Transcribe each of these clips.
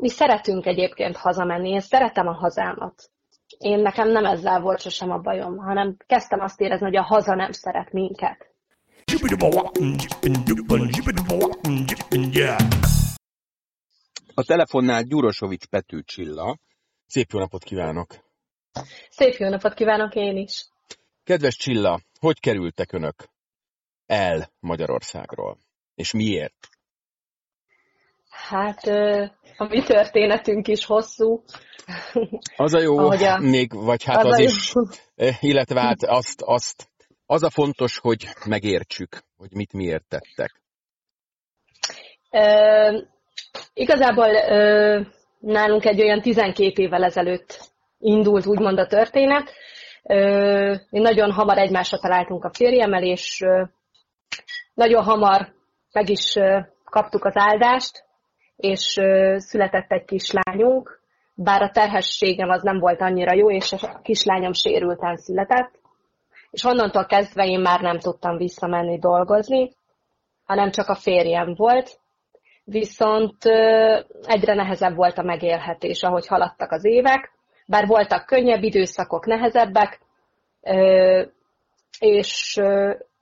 mi szeretünk egyébként hazamenni, én szeretem a hazámat. Én nekem nem ezzel volt sosem a bajom, hanem kezdtem azt érezni, hogy a haza nem szeret minket. A telefonnál Gyurosovics Pető Csilla. Szép jó napot kívánok! Szép jó napot kívánok én is! Kedves Csilla, hogy kerültek önök el Magyarországról? És miért? Hát a mi történetünk is hosszú. Az a jó, a, még, vagy hát az, az is, jó. illetve hát azt, azt, az a fontos, hogy megértsük, hogy mit miért tettek. E, igazából e, nálunk egy olyan 12 évvel ezelőtt indult úgymond a történet. E, mi nagyon hamar egymásra találtunk a férjemmel, és e, nagyon hamar meg is kaptuk az áldást, és született egy kislányunk, bár a terhességem az nem volt annyira jó, és a kislányom sérülten született, és onnantól kezdve én már nem tudtam visszamenni dolgozni, hanem csak a férjem volt, viszont egyre nehezebb volt a megélhetés, ahogy haladtak az évek, bár voltak könnyebb időszakok, nehezebbek, és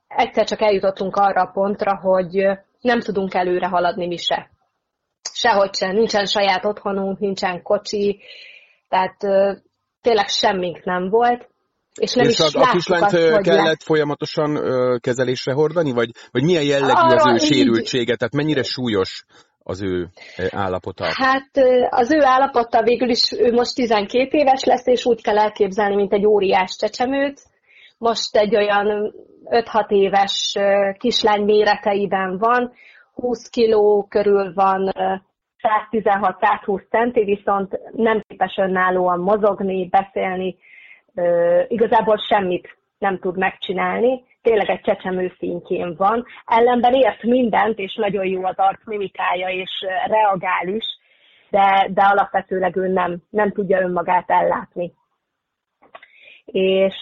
egyszer csak eljutottunk arra a pontra, hogy nem tudunk előre haladni mi se sehogy sem, nincsen saját otthonunk, nincsen kocsi, tehát tényleg semmink nem volt. És nem és is a, a kislányt azt, kellett le... folyamatosan ö, kezelésre hordani, vagy, vagy milyen jellegű Arra az ő sérültsége, így... tehát mennyire súlyos az ő állapota? Hát az ő állapota végül is, ő most 12 éves lesz, és úgy kell elképzelni, mint egy óriás csecsemőt. Most egy olyan 5-6 éves kislány méreteiben van, 20 kiló körül van 116-120 centi, viszont nem képes önállóan mozogni, beszélni, igazából semmit nem tud megcsinálni, tényleg egy csecsemő szintjén van, ellenben ért mindent, és nagyon jó az arcmimikája, és reagál is, de, de alapvetőleg ő nem, nem tudja önmagát ellátni. És,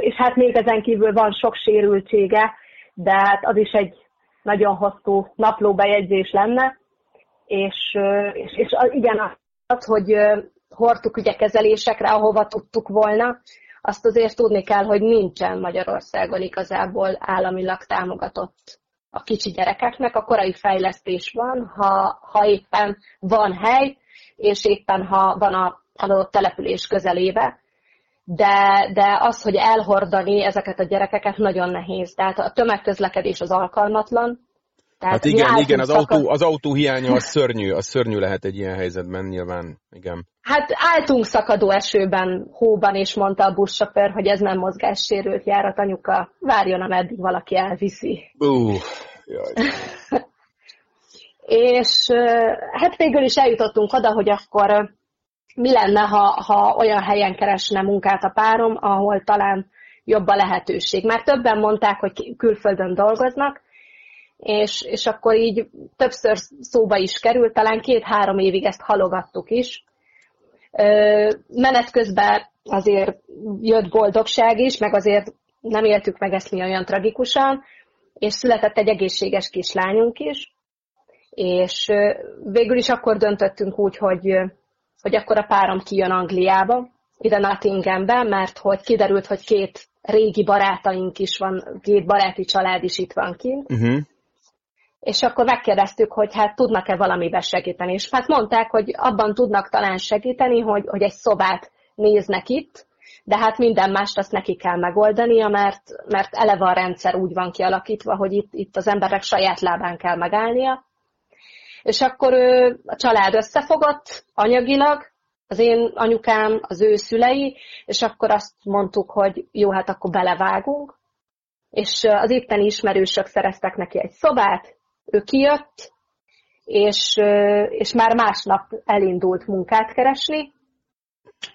és hát még ezen kívül van sok sérültsége, de hát az is egy nagyon hosszú naplóbejegyzés lenne, és, és, és igen, az, hogy hordtuk ugye kezelésekre, ahova tudtuk volna, azt azért tudni kell, hogy nincsen Magyarországon igazából államilag támogatott a kicsi gyerekeknek. A korai fejlesztés van, ha, ha éppen van hely, és éppen ha van a adott település közelébe, de, de az, hogy elhordani ezeket a gyerekeket nagyon nehéz. Tehát a tömegközlekedés az alkalmatlan. Tehát hát igen, igen, az, autó, az autó hiánya az szörnyű, az szörnyű lehet egy ilyen helyzetben nyilván, igen. Hát álltunk szakadó esőben, hóban, és mondta a buszsofőr, hogy ez nem mozgássérült járat, anyuka, várjon, ameddig valaki elviszi. Uh, jaj. és hát végül is eljutottunk oda, hogy akkor mi lenne, ha, ha olyan helyen keresne munkát a párom, ahol talán jobb a lehetőség. Már többen mondták, hogy külföldön dolgoznak, és, és akkor így többször szóba is került, talán két-három évig ezt halogattuk is. Menet közben azért jött boldogság is, meg azért nem éltük meg ezt mi olyan tragikusan, és született egy egészséges kislányunk is, és végül is akkor döntöttünk úgy, hogy hogy akkor a párom kijön Angliába, ide Nottinghambe, mert hogy kiderült, hogy két régi barátaink is van, két baráti család is itt van kint. Uh-huh. És akkor megkérdeztük, hogy hát tudnak-e valamiben segíteni. És hát mondták, hogy abban tudnak talán segíteni, hogy, hogy egy szobát néznek itt, de hát minden mást azt neki kell megoldania, mert, mert eleve a rendszer úgy van kialakítva, hogy itt, itt az emberek saját lábán kell megállnia. És akkor ő, a család összefogott anyagilag, az én anyukám, az ő szülei, és akkor azt mondtuk, hogy jó, hát akkor belevágunk. És az itteni ismerősök szereztek neki egy szobát, ő kijött, és, és már másnap elindult munkát keresni,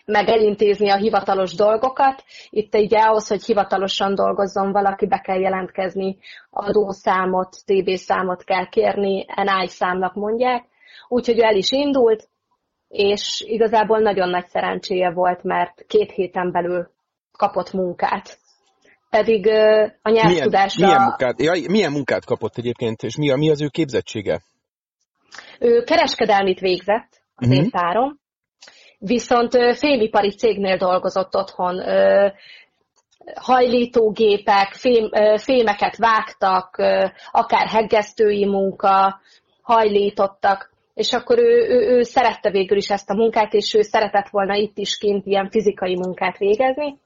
meg elintézni a hivatalos dolgokat. Itt ugye ahhoz, hogy hivatalosan dolgozzon valaki, be kell jelentkezni, adószámot, TB számot kell kérni, NI számnak mondják. Úgyhogy ő el is indult, és igazából nagyon nagy szerencséje volt, mert két héten belül kapott munkát. Pedig a nyelvtudásra... Milyen, milyen, munkát, ja, milyen munkát kapott egyébként, és mi, a, mi az ő képzettsége? Ő kereskedelmit végzett, az uh-huh. én párom. Viszont fémipari cégnél dolgozott otthon, hajlítógépek, fém, fémeket vágtak, akár heggesztői munka, hajlítottak, és akkor ő, ő, ő szerette végül is ezt a munkát, és ő szeretett volna itt is kint ilyen fizikai munkát végezni.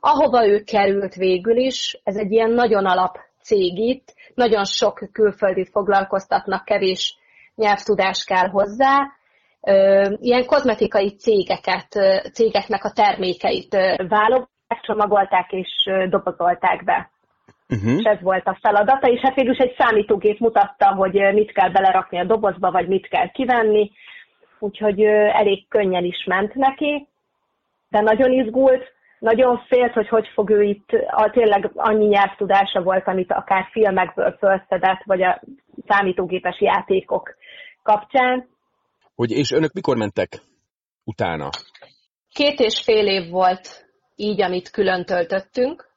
Ahova ő került végül is, ez egy ilyen nagyon alap cég itt, nagyon sok külföldi foglalkoztatnak, kevés nyelvtudás kell hozzá, ilyen kozmetikai cégeket, cégeknek a termékeit válogatták, csomagolták és dobozolták be. Uh-huh. És ez volt a feladata, és hát végül is egy számítógép mutatta, hogy mit kell belerakni a dobozba, vagy mit kell kivenni, úgyhogy elég könnyen is ment neki, de nagyon izgult, nagyon félt, hogy hogy fog ő itt, a, tényleg annyi nyelvtudása volt, amit akár filmekből felszedett, vagy a számítógépes játékok kapcsán. Hogy, és önök mikor mentek utána? Két és fél év volt így, amit külön töltöttünk,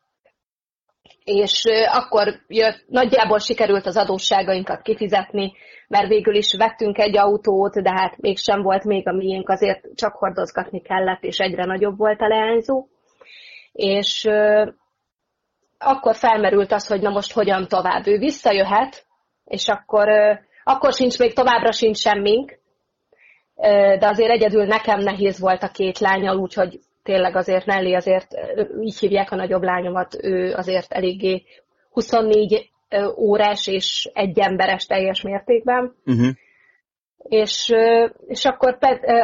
és akkor jött, nagyjából sikerült az adósságainkat kifizetni, mert végül is vettünk egy autót, de hát mégsem volt még a miénk, azért csak hordozgatni kellett, és egyre nagyobb volt a leányzó. És akkor felmerült az, hogy na most hogyan tovább. Ő visszajöhet, és akkor, akkor sincs még továbbra sincs semmink, de azért egyedül nekem nehéz volt a két lányal, úgyhogy tényleg azért Nelly azért, így hívják a nagyobb lányomat, ő azért eléggé 24 órás és egy emberes teljes mértékben. Uh-huh. És, és akkor,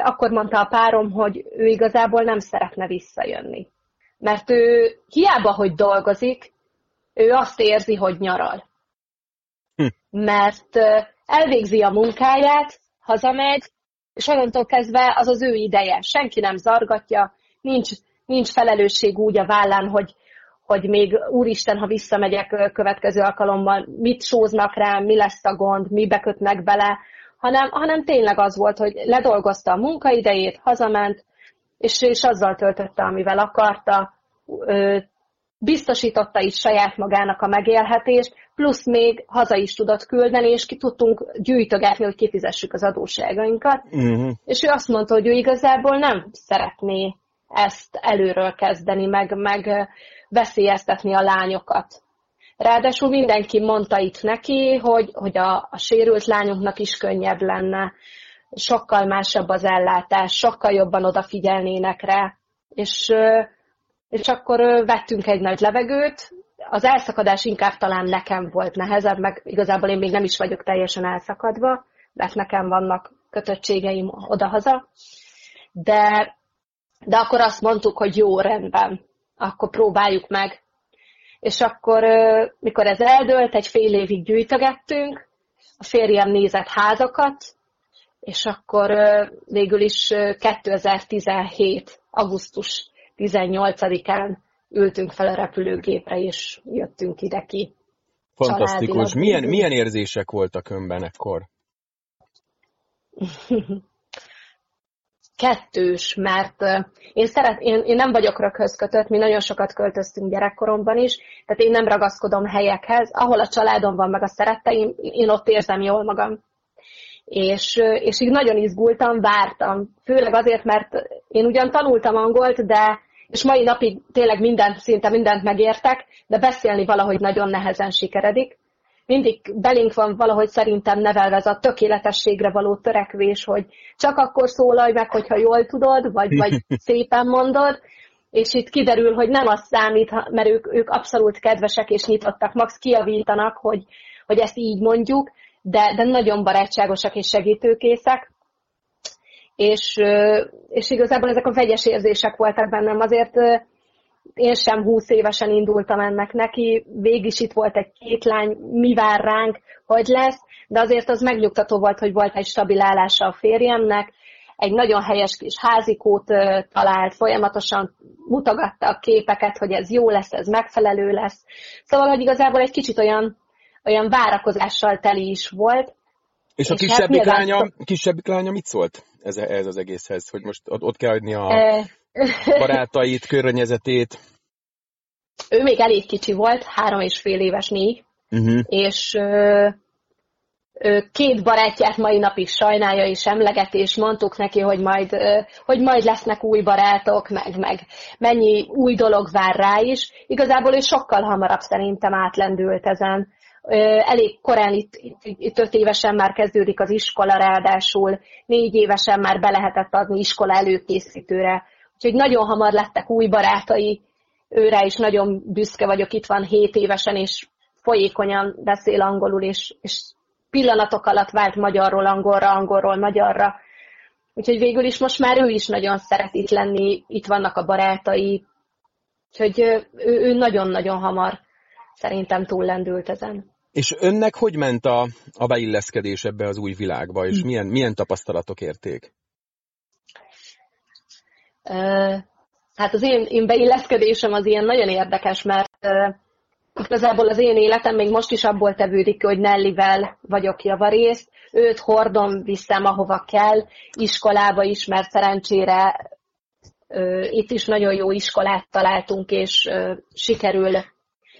akkor mondta a párom, hogy ő igazából nem szeretne visszajönni. Mert ő hiába, hogy dolgozik, ő azt érzi, hogy nyaral. Hm. Mert elvégzi a munkáját, hazamegy, és onnantól kezdve az az ő ideje. Senki nem zargatja, nincs, nincs felelősség úgy a vállán, hogy, hogy még úristen, ha visszamegyek következő alkalommal, mit sóznak rám, mi lesz a gond, mi bekötnek bele, hanem, hanem tényleg az volt, hogy ledolgozta a munkaidejét, hazament, és, és azzal töltötte, amivel akarta, biztosította is saját magának a megélhetést, plusz még haza is tudott küldeni, és ki tudtunk gyűjtögetni, hogy kifizessük az adósságainkat. Uh-huh. És ő azt mondta, hogy ő igazából nem szeretné ezt előről kezdeni, meg, meg veszélyeztetni a lányokat. Ráadásul mindenki mondta itt neki, hogy, hogy a, a sérült lányunknak is könnyebb lenne, sokkal másabb az ellátás, sokkal jobban odafigyelnének rá. És, és akkor vettünk egy nagy levegőt, az elszakadás inkább talán nekem volt nehezebb, meg igazából én még nem is vagyok teljesen elszakadva, mert nekem vannak kötöttségeim odahaza, de de akkor azt mondtuk, hogy jó, rendben, akkor próbáljuk meg. És akkor, mikor ez eldőlt, egy fél évig gyűjtögettünk, a férjem nézett házakat, és akkor végül is 2017. augusztus 18-án ültünk fel a repülőgépre, és jöttünk ide ki. Fantasztikus. Milyen, milyen érzések voltak önben ekkor? kettős, mert én, szeret, én, én nem vagyok röghöz kötött, mi nagyon sokat költöztünk gyerekkoromban is, tehát én nem ragaszkodom helyekhez, ahol a családom van, meg a szeretteim, én ott érzem jól magam. És, és így nagyon izgultam, vártam. Főleg azért, mert én ugyan tanultam angolt, de és mai napig tényleg mindent, szinte mindent megértek, de beszélni valahogy nagyon nehezen sikeredik. Mindig belénk van valahogy szerintem nevelve ez a tökéletességre való törekvés, hogy csak akkor szólalj meg, hogyha jól tudod, vagy, vagy szépen mondod, és itt kiderül, hogy nem az számít, mert ők, ők abszolút kedvesek és nyitottak, max kiavítanak, hogy, hogy ezt így mondjuk, de, de nagyon barátságosak és segítőkészek. És, és igazából ezek a vegyes érzések voltak bennem. Azért én sem húsz évesen indultam ennek neki, végig itt volt egy két lány, mi vár ránk, hogy lesz, de azért az megnyugtató volt, hogy volt egy stabil állása a férjemnek, egy nagyon helyes kis házikót talált, folyamatosan mutogatta a képeket, hogy ez jó lesz, ez megfelelő lesz. Szóval, hogy igazából egy kicsit olyan, olyan várakozással teli is volt. És a és kisebbik, hát lánya, a kisebbik lánya mit szólt ez, ez az egészhez, hogy most ott, ott kell adni a... E barátait, környezetét? Ő még elég kicsi volt, három és fél éves négy, uh-huh. és ö, két barátját mai napig sajnálja és emleget, és mondtuk neki, hogy majd, hogy majd lesznek új barátok, meg, meg mennyi új dolog vár rá is. Igazából ő sokkal hamarabb szerintem átlendült ezen. Elég korán itt, itt, öt évesen már kezdődik az iskola, ráadásul négy évesen már be lehetett adni iskola előkészítőre. Úgyhogy nagyon hamar lettek új barátai, őre is nagyon büszke vagyok, itt van hét évesen, és folyékonyan beszél angolul, és, és pillanatok alatt vált magyarról angolra, angolról magyarra. Úgyhogy végül is most már ő is nagyon szeret itt lenni, itt vannak a barátai, úgyhogy ő, ő nagyon-nagyon hamar szerintem túllendült ezen. És önnek hogy ment a, a beilleszkedés ebbe az új világba, és hm. milyen, milyen tapasztalatok érték? Hát az én, én beilleszkedésem az ilyen nagyon érdekes, mert igazából az én életem még most is abból tevődik, hogy Nellivel vagyok javarészt. Őt hordom, viszem ahova kell, iskolába is, mert szerencsére itt is nagyon jó iskolát találtunk, és sikerül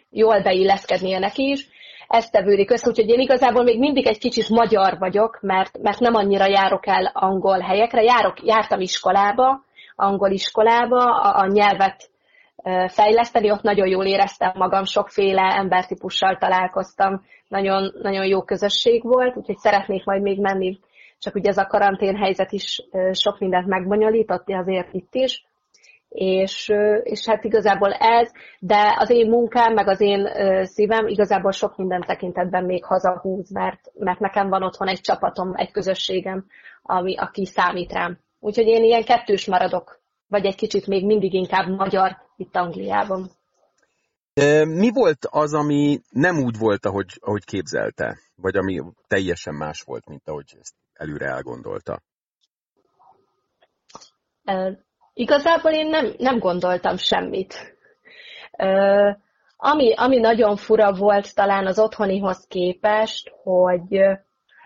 jól beilleszkednie neki is. Ez tevődik össze, úgyhogy én igazából még mindig egy kicsit magyar vagyok, mert, mert nem annyira járok el angol helyekre. Járok, jártam iskolába, angol iskolába, a, a nyelvet fejleszteni, ott nagyon jól éreztem magam, sokféle embertípussal találkoztam, nagyon, nagyon jó közösség volt, úgyhogy szeretnék majd még menni, csak ugye ez a karantén helyzet is sok mindent megbonyolított, azért itt is, és, és hát igazából ez, de az én munkám, meg az én szívem igazából sok minden tekintetben még hazahúz, mert, mert nekem van otthon egy csapatom, egy közösségem, ami, aki számít rám. Úgyhogy én ilyen kettős maradok, vagy egy kicsit még mindig inkább magyar itt Angliában. Mi volt az, ami nem úgy volt, ahogy, ahogy képzelte? Vagy ami teljesen más volt, mint ahogy ezt előre elgondolta? Igazából én nem, nem gondoltam semmit. Uh, ami, ami nagyon fura volt talán az otthonihoz képest, hogy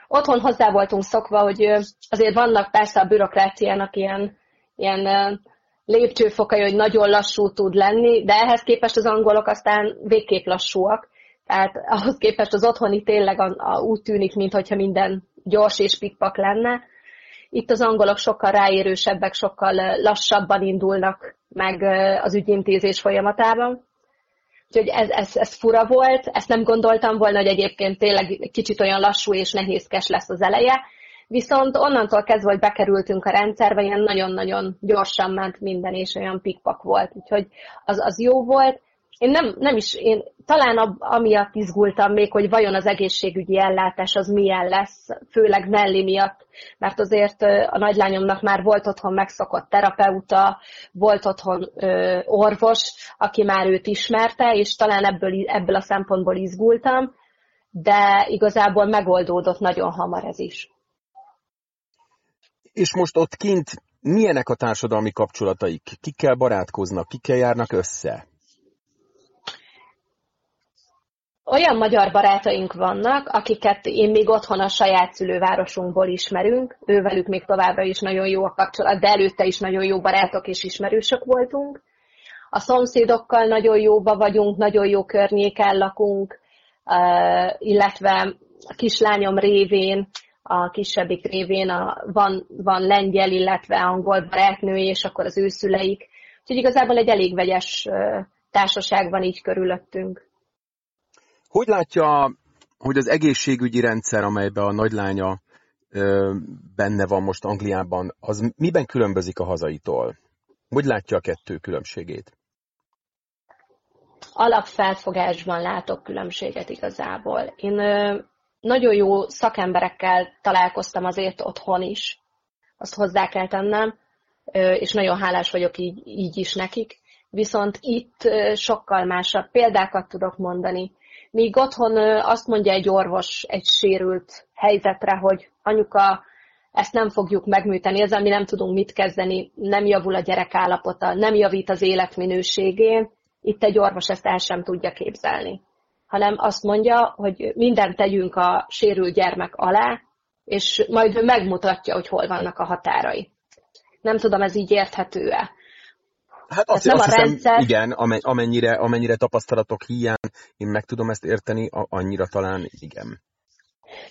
otthon hozzá voltunk szokva, hogy azért vannak persze a bürokráciának ilyen, ilyen lépcsőfokai, hogy nagyon lassú tud lenni, de ehhez képest az angolok aztán végképp lassúak. Tehát ahhoz képest az otthoni tényleg a, a, úgy tűnik, mintha minden gyors és pikpak lenne. Itt az angolok sokkal ráérősebbek, sokkal lassabban indulnak meg az ügyintézés folyamatában. Úgyhogy ez, ez, ez fura volt, ezt nem gondoltam volna, hogy egyébként tényleg kicsit olyan lassú és nehézkes lesz az eleje, viszont onnantól kezdve, hogy bekerültünk a rendszerbe, ilyen nagyon-nagyon gyorsan ment minden, és olyan pikpak volt, úgyhogy az, az jó volt. Én nem, nem is, én talán ab, amiatt izgultam még, hogy vajon az egészségügyi ellátás az milyen lesz, főleg Nelly miatt, mert azért a nagylányomnak már volt otthon megszokott terapeuta, volt otthon ö, orvos, aki már őt ismerte, és talán ebből, ebből a szempontból izgultam, de igazából megoldódott nagyon hamar ez is. És most ott kint milyenek a társadalmi kapcsolataik? Kikkel barátkoznak, kikkel járnak össze? Olyan magyar barátaink vannak, akiket én még otthon a saját szülővárosunkból ismerünk, ővelük még továbbra is nagyon jó a kapcsolat, de előtte is nagyon jó barátok és ismerősök voltunk. A szomszédokkal nagyon jóba vagyunk, nagyon jó környéken lakunk, illetve a kislányom révén, a kisebbik révén a, van, van lengyel, illetve angol barátnő, és akkor az ő szüleik. Úgyhogy igazából egy elég vegyes társaság van így körülöttünk. Hogy látja, hogy az egészségügyi rendszer, amelyben a nagylánya benne van most Angliában, az miben különbözik a hazaitól? Hogy látja a kettő különbségét? Alapfelfogásban látok különbséget igazából. Én nagyon jó szakemberekkel találkoztam azért otthon is, azt hozzá kell tennem, és nagyon hálás vagyok így, így is nekik. Viszont itt sokkal másabb példákat tudok mondani. Míg otthon azt mondja egy orvos egy sérült helyzetre, hogy anyuka, ezt nem fogjuk megműteni, ezzel mi nem tudunk mit kezdeni, nem javul a gyerek állapota, nem javít az életminőségén, itt egy orvos ezt el sem tudja képzelni. Hanem azt mondja, hogy mindent tegyünk a sérült gyermek alá, és majd ő megmutatja, hogy hol vannak a határai. Nem tudom, ez így érthető-e. Hát azt, nem azt a hiszem, rendszer... igen, amennyire, amennyire tapasztalatok hiány én meg tudom ezt érteni, annyira talán igen.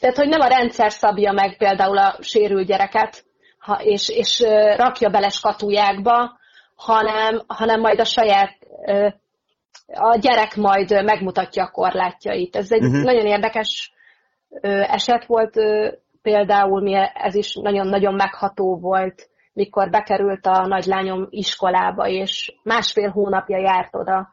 Tehát, hogy nem a rendszer szabja meg például a sérült gyereket, ha, és, és rakja bele skatujákba, hanem, hanem majd a saját a gyerek majd megmutatja a korlátjait. Ez egy uh-huh. nagyon érdekes eset volt, például mi ez is nagyon-nagyon megható volt, mikor bekerült a nagylányom iskolába, és másfél hónapja járt oda,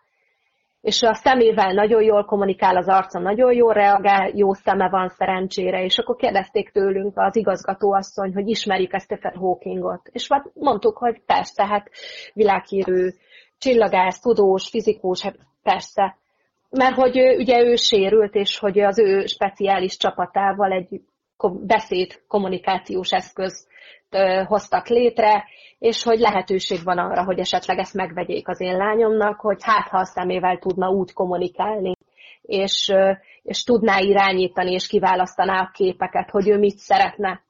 és a szemével nagyon jól kommunikál, az arca nagyon jól reagál, jó szeme van szerencsére, és akkor kérdezték tőlünk az igazgatóasszony, hogy ismerjük ezt Stephen Hawkingot. És hát mondtuk, hogy persze, hát világhírű csillagász, tudós, fizikus, hát persze. Mert hogy ugye ő sérült, és hogy az ő speciális csapatával egy beszéd kommunikációs eszköz hoztak létre, és hogy lehetőség van arra, hogy esetleg ezt megvegyék az én lányomnak, hogy hát ha a szemével tudna úgy kommunikálni, és, és tudná irányítani, és kiválasztaná a képeket, hogy ő mit szeretne.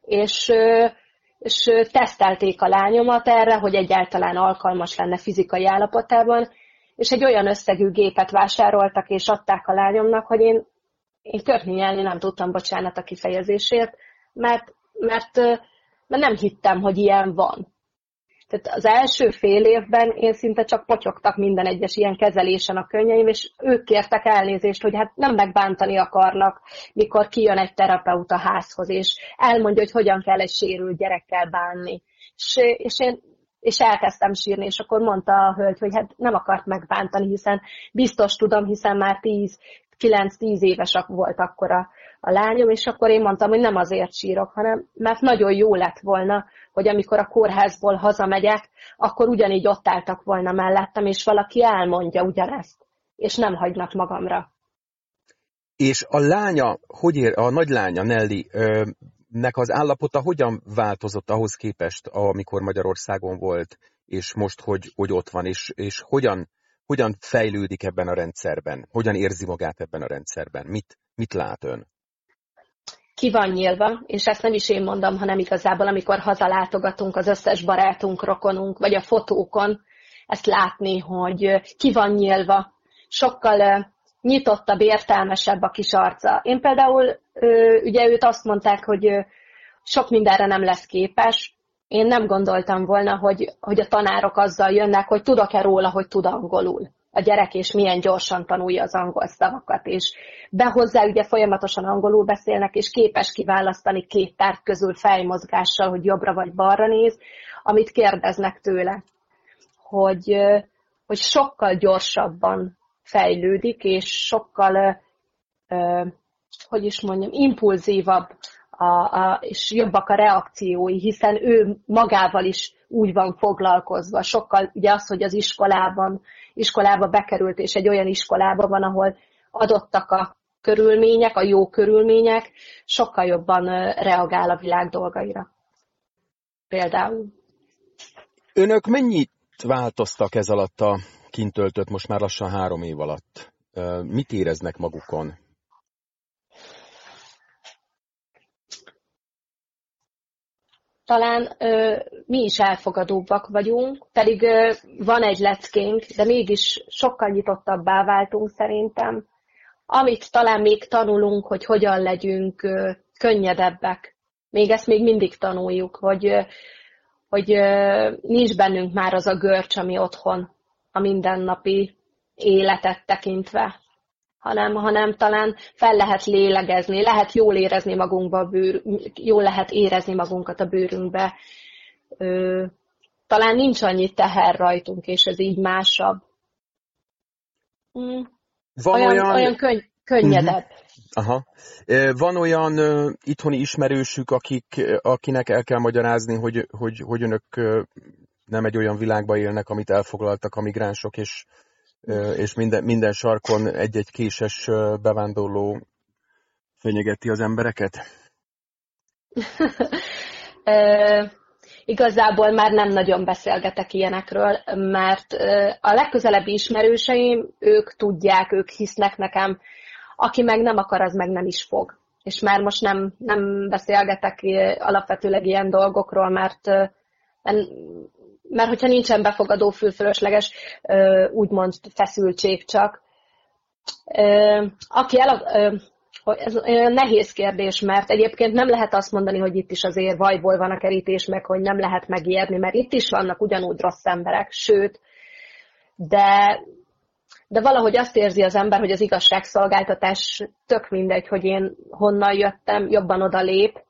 És, és tesztelték a lányomat erre, hogy egyáltalán alkalmas lenne fizikai állapotában, és egy olyan összegű gépet vásároltak, és adták a lányomnak, hogy én, én körni nyelni nem tudtam, bocsánat a kifejezésért, mert, mert mert nem hittem, hogy ilyen van. Tehát az első fél évben én szinte csak potyogtak minden egyes ilyen kezelésen a könnyeim, és ők kértek elnézést, hogy hát nem megbántani akarnak, mikor kijön egy terapeuta házhoz, és elmondja, hogy hogyan kell egy sérült gyerekkel bánni. És, és én és elkezdtem sírni, és akkor mondta a hölgy, hogy hát nem akart megbántani, hiszen biztos tudom, hiszen már 10, 9-10 évesek volt akkor a, a lányom, és akkor én mondtam, hogy nem azért sírok, hanem mert nagyon jó lett volna, hogy amikor a kórházból hazamegyek, akkor ugyanígy ott álltak volna mellettem, és valaki elmondja ugyanezt, és nem hagynak magamra. És a lánya, hogy ér, a nagylánya Nelly, nek az állapota hogyan változott ahhoz képest, amikor Magyarországon volt, és most, hogy, hogy ott van, és, és hogyan, hogyan fejlődik ebben a rendszerben? Hogyan érzi magát ebben a rendszerben? Mit, mit lát ön? ki van nyílva, és ezt nem is én mondom, hanem igazából, amikor hazalátogatunk az összes barátunk, rokonunk, vagy a fotókon, ezt látni, hogy ki van nyílva, sokkal nyitottabb, értelmesebb a kis arca. Én például, ugye őt azt mondták, hogy sok mindenre nem lesz képes, én nem gondoltam volna, hogy, hogy a tanárok azzal jönnek, hogy tudok-e róla, hogy tud angolul a gyerek, és milyen gyorsan tanulja az angol szavakat, és behozzá ugye folyamatosan angolul beszélnek, és képes kiválasztani két tárgy közül fejmozgással, hogy jobbra vagy balra néz, amit kérdeznek tőle. Hogy, hogy sokkal gyorsabban fejlődik, és sokkal, hogy is mondjam, impulzívabb a, a, és jobbak a reakciói, hiszen ő magával is úgy van foglalkozva. Sokkal ugye az, hogy az iskolában, iskolába bekerült, és egy olyan iskolába van, ahol adottak a körülmények, a jó körülmények, sokkal jobban reagál a világ dolgaira. Például. Önök mennyit változtak ez alatt a kint töltött most már lassan három év alatt? Mit éreznek magukon? Talán ö, mi is elfogadóbbak vagyunk, pedig ö, van egy leckénk, de mégis sokkal nyitottabbá váltunk szerintem. Amit talán még tanulunk, hogy hogyan legyünk ö, könnyedebbek. Még ezt még mindig tanuljuk, hogy, ö, hogy ö, nincs bennünk már az a görcs, ami otthon a mindennapi életet tekintve hanem, hanem talán fel lehet lélegezni, lehet jól érezni magunkba a bőr, jól lehet érezni magunkat a bőrünkbe. Ö, talán nincs annyi teher rajtunk, és ez így másabb. Mm. Van olyan, olyan... olyan könny, könnyedebb. Uh-huh. Aha. Van olyan uh, itthoni ismerősük, akik, akinek el kell magyarázni, hogy, hogy, hogy önök uh, nem egy olyan világba élnek, amit elfoglaltak a migránsok, és és minden, minden sarkon egy-egy késes bevándorló fenyegeti az embereket? Igazából már nem nagyon beszélgetek ilyenekről, mert a legközelebbi ismerőseim, ők tudják, ők hisznek nekem, aki meg nem akar, az meg nem is fog. És már most nem, nem beszélgetek alapvetőleg ilyen dolgokról, mert mert hogyha nincsen befogadó fülfölösleges, úgymond feszültség csak. Aki el, ez nehéz kérdés, mert egyébként nem lehet azt mondani, hogy itt is azért vajból van a kerítés, meg hogy nem lehet megijedni, mert itt is vannak ugyanúgy rossz emberek, sőt, de, de valahogy azt érzi az ember, hogy az igazságszolgáltatás tök mindegy, hogy én honnan jöttem, jobban oda lép,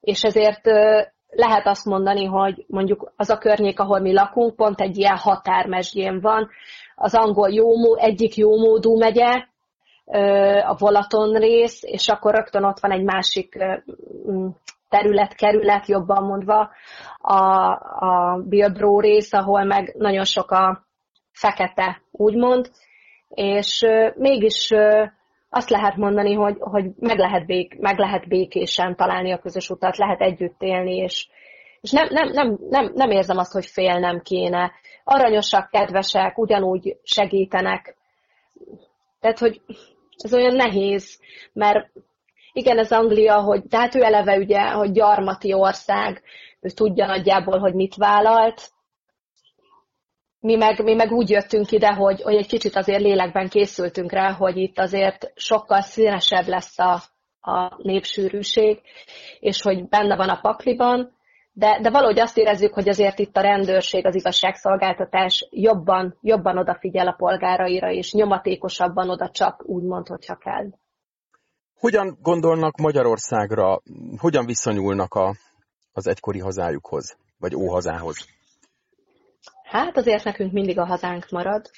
és ezért lehet azt mondani, hogy mondjuk az a környék, ahol mi lakunk, pont egy ilyen határmesdjén van, az angol jó, egyik jómódú megye, a Volaton rész, és akkor rögtön ott van egy másik terület, kerület, jobban mondva, a, a Bilbro rész, ahol meg nagyon sok a fekete, úgymond, és mégis azt lehet mondani, hogy, hogy meg, lehet bék, meg lehet békésen találni a közös utat, lehet együtt élni, és, és nem, nem, nem, nem, nem érzem azt, hogy félnem kéne. Aranyosak, kedvesek, ugyanúgy segítenek. Tehát, hogy ez olyan nehéz, mert igen, ez Anglia, hogy, tehát ő eleve ugye, hogy gyarmati ország, ő tudja nagyjából, hogy mit vállalt. Mi meg, mi meg úgy jöttünk ide, hogy, hogy egy kicsit azért lélekben készültünk rá, hogy itt azért sokkal színesebb lesz a, a népsűrűség, és hogy benne van a pakliban, de, de valahogy azt érezzük, hogy azért itt a rendőrség, az igazságszolgáltatás jobban, jobban odafigyel a polgáraira, és nyomatékosabban oda csak úgymond, hogyha kell. Hogyan gondolnak Magyarországra, hogyan viszonyulnak a, az egykori hazájukhoz, vagy óhazához? Hát azért nekünk mindig a hazánk marad.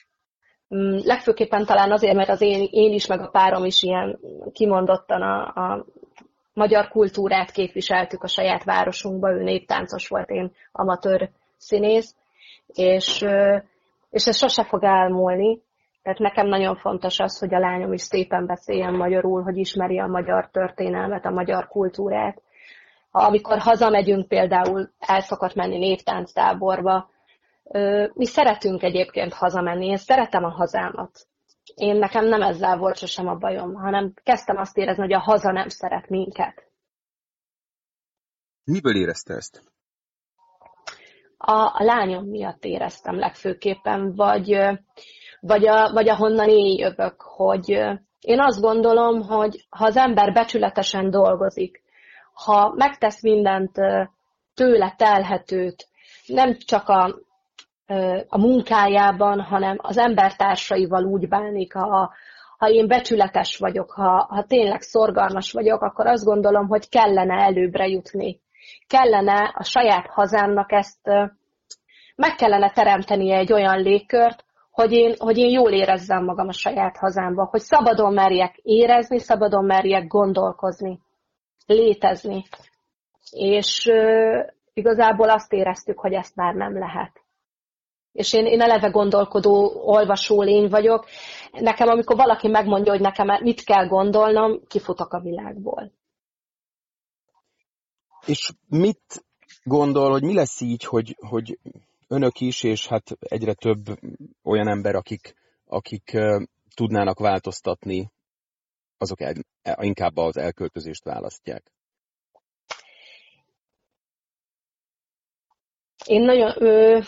Mm, legfőképpen talán azért, mert az én, én is, meg a párom is ilyen kimondottan a, a magyar kultúrát képviseltük a saját városunkba, ő néptáncos volt, én amatőr színész, és, és ez sose fog elmúlni. Tehát nekem nagyon fontos az, hogy a lányom is szépen beszéljen magyarul, hogy ismeri a magyar történelmet, a magyar kultúrát. Amikor hazamegyünk például, el szokott menni névtánctáborba, mi szeretünk egyébként hazamenni, én szeretem a hazámat én nekem nem ezzel volt sosem a bajom, hanem kezdtem azt érezni, hogy a haza nem szeret minket. Miből érezte ezt? A, a lányom miatt éreztem legfőképpen, vagy, vagy, a, vagy ahonnan én jövök, hogy én azt gondolom, hogy ha az ember becsületesen dolgozik, ha megtesz mindent tőle telhetőt, nem csak a, a munkájában, hanem az embertársaival úgy bánik, ha, ha én becsületes vagyok, ha, ha tényleg szorgalmas vagyok, akkor azt gondolom, hogy kellene előbbre jutni. Kellene a saját hazámnak ezt, meg kellene teremteni egy olyan légkört, hogy én, hogy én jól érezzem magam a saját hazámban, hogy szabadon merjek érezni, szabadon merjek gondolkozni, létezni. És uh, igazából azt éreztük, hogy ezt már nem lehet és én, én eleve gondolkodó, olvasó lény vagyok. Nekem, amikor valaki megmondja, hogy nekem mit kell gondolnom, kifutok a világból. És mit gondol, hogy mi lesz így, hogy, hogy önök is, és hát egyre több olyan ember, akik, akik tudnának változtatni, azok el, inkább az elköltözést választják? Én nagyon, ö,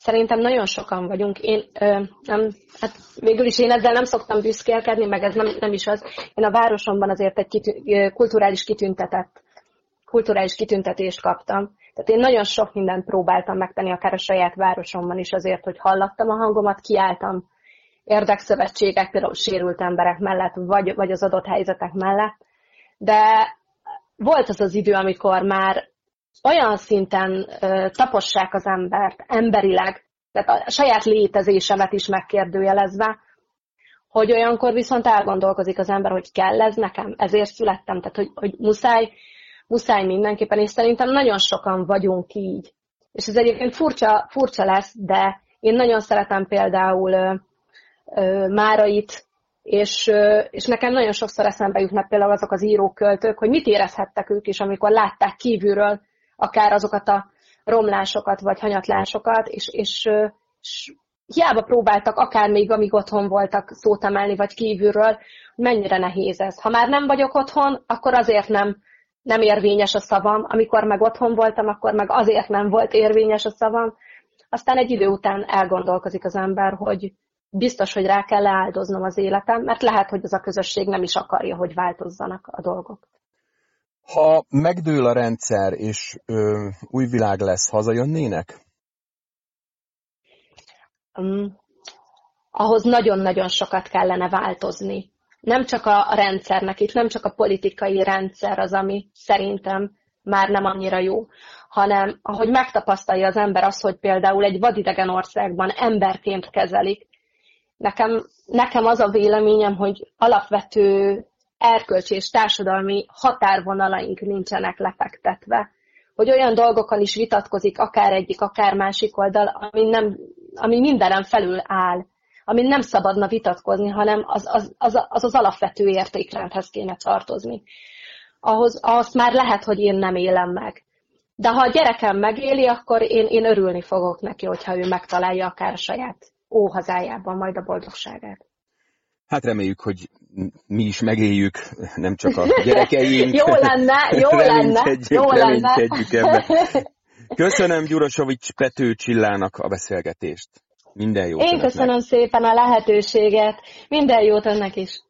Szerintem nagyon sokan vagyunk. Én ö, nem, hát végül is én ezzel nem szoktam büszkélkedni, meg ez nem, nem is az. Én a városomban azért egy kitű, kulturális kitüntetett, kulturális kitüntetést kaptam. Tehát én nagyon sok mindent próbáltam megtenni, akár a saját városomban is azért, hogy hallattam a hangomat, kiálltam érdekszövetségek, például sérült emberek mellett, vagy, vagy az adott helyzetek mellett. De volt az az idő, amikor már olyan szinten ö, tapossák az embert emberileg, tehát a saját létezésemet is megkérdőjelezve, hogy olyankor viszont elgondolkozik az ember, hogy kell ez nekem, ezért születtem, tehát hogy, hogy muszáj, muszáj mindenképpen, és szerintem nagyon sokan vagyunk így. És ez egyébként furcsa, furcsa lesz, de én nagyon szeretem például ö, ö, Márait, és, és nekem nagyon sokszor eszembe jutnak például azok az írók, költők, hogy mit érezhettek ők is, amikor látták kívülről, akár azokat a romlásokat vagy hanyatlásokat, és, és, és hiába próbáltak, akár még amíg otthon voltak szót emelni, vagy kívülről, mennyire nehéz ez. Ha már nem vagyok otthon, akkor azért nem, nem érvényes a szavam. Amikor meg otthon voltam, akkor meg azért nem volt érvényes a szavam. Aztán egy idő után elgondolkozik az ember, hogy, biztos, hogy rá kell leáldoznom az életem, mert lehet, hogy az a közösség nem is akarja, hogy változzanak a dolgok. Ha megdől a rendszer, és ö, új világ lesz, hazajönnének? Um, ahhoz nagyon-nagyon sokat kellene változni. Nem csak a rendszernek, itt nem csak a politikai rendszer az, ami szerintem már nem annyira jó, hanem ahogy megtapasztalja az ember azt, hogy például egy vadidegen országban emberként kezelik, nekem, nekem az a véleményem, hogy alapvető erkölcsi és társadalmi határvonalaink nincsenek lefektetve. Hogy olyan dolgokon is vitatkozik akár egyik, akár másik oldal, ami, nem, ami mindenen felül áll, amin nem szabadna vitatkozni, hanem az az, az, az, az alapvető értékrendhez kéne tartozni. Ahhoz, azt már lehet, hogy én nem élem meg. De ha a gyerekem megéli, akkor én, én örülni fogok neki, hogyha ő megtalálja akár a saját óhazájában majd a boldogságát. Hát reméljük, hogy mi is megéljük, nem csak a gyerekeink. jó lenne, jó lenne, jó lenne. Ebben. Köszönöm Gyurosovics Pető Csillának a beszélgetést. Minden jót. Én köszönöm szépen a lehetőséget. Minden jót önnek is.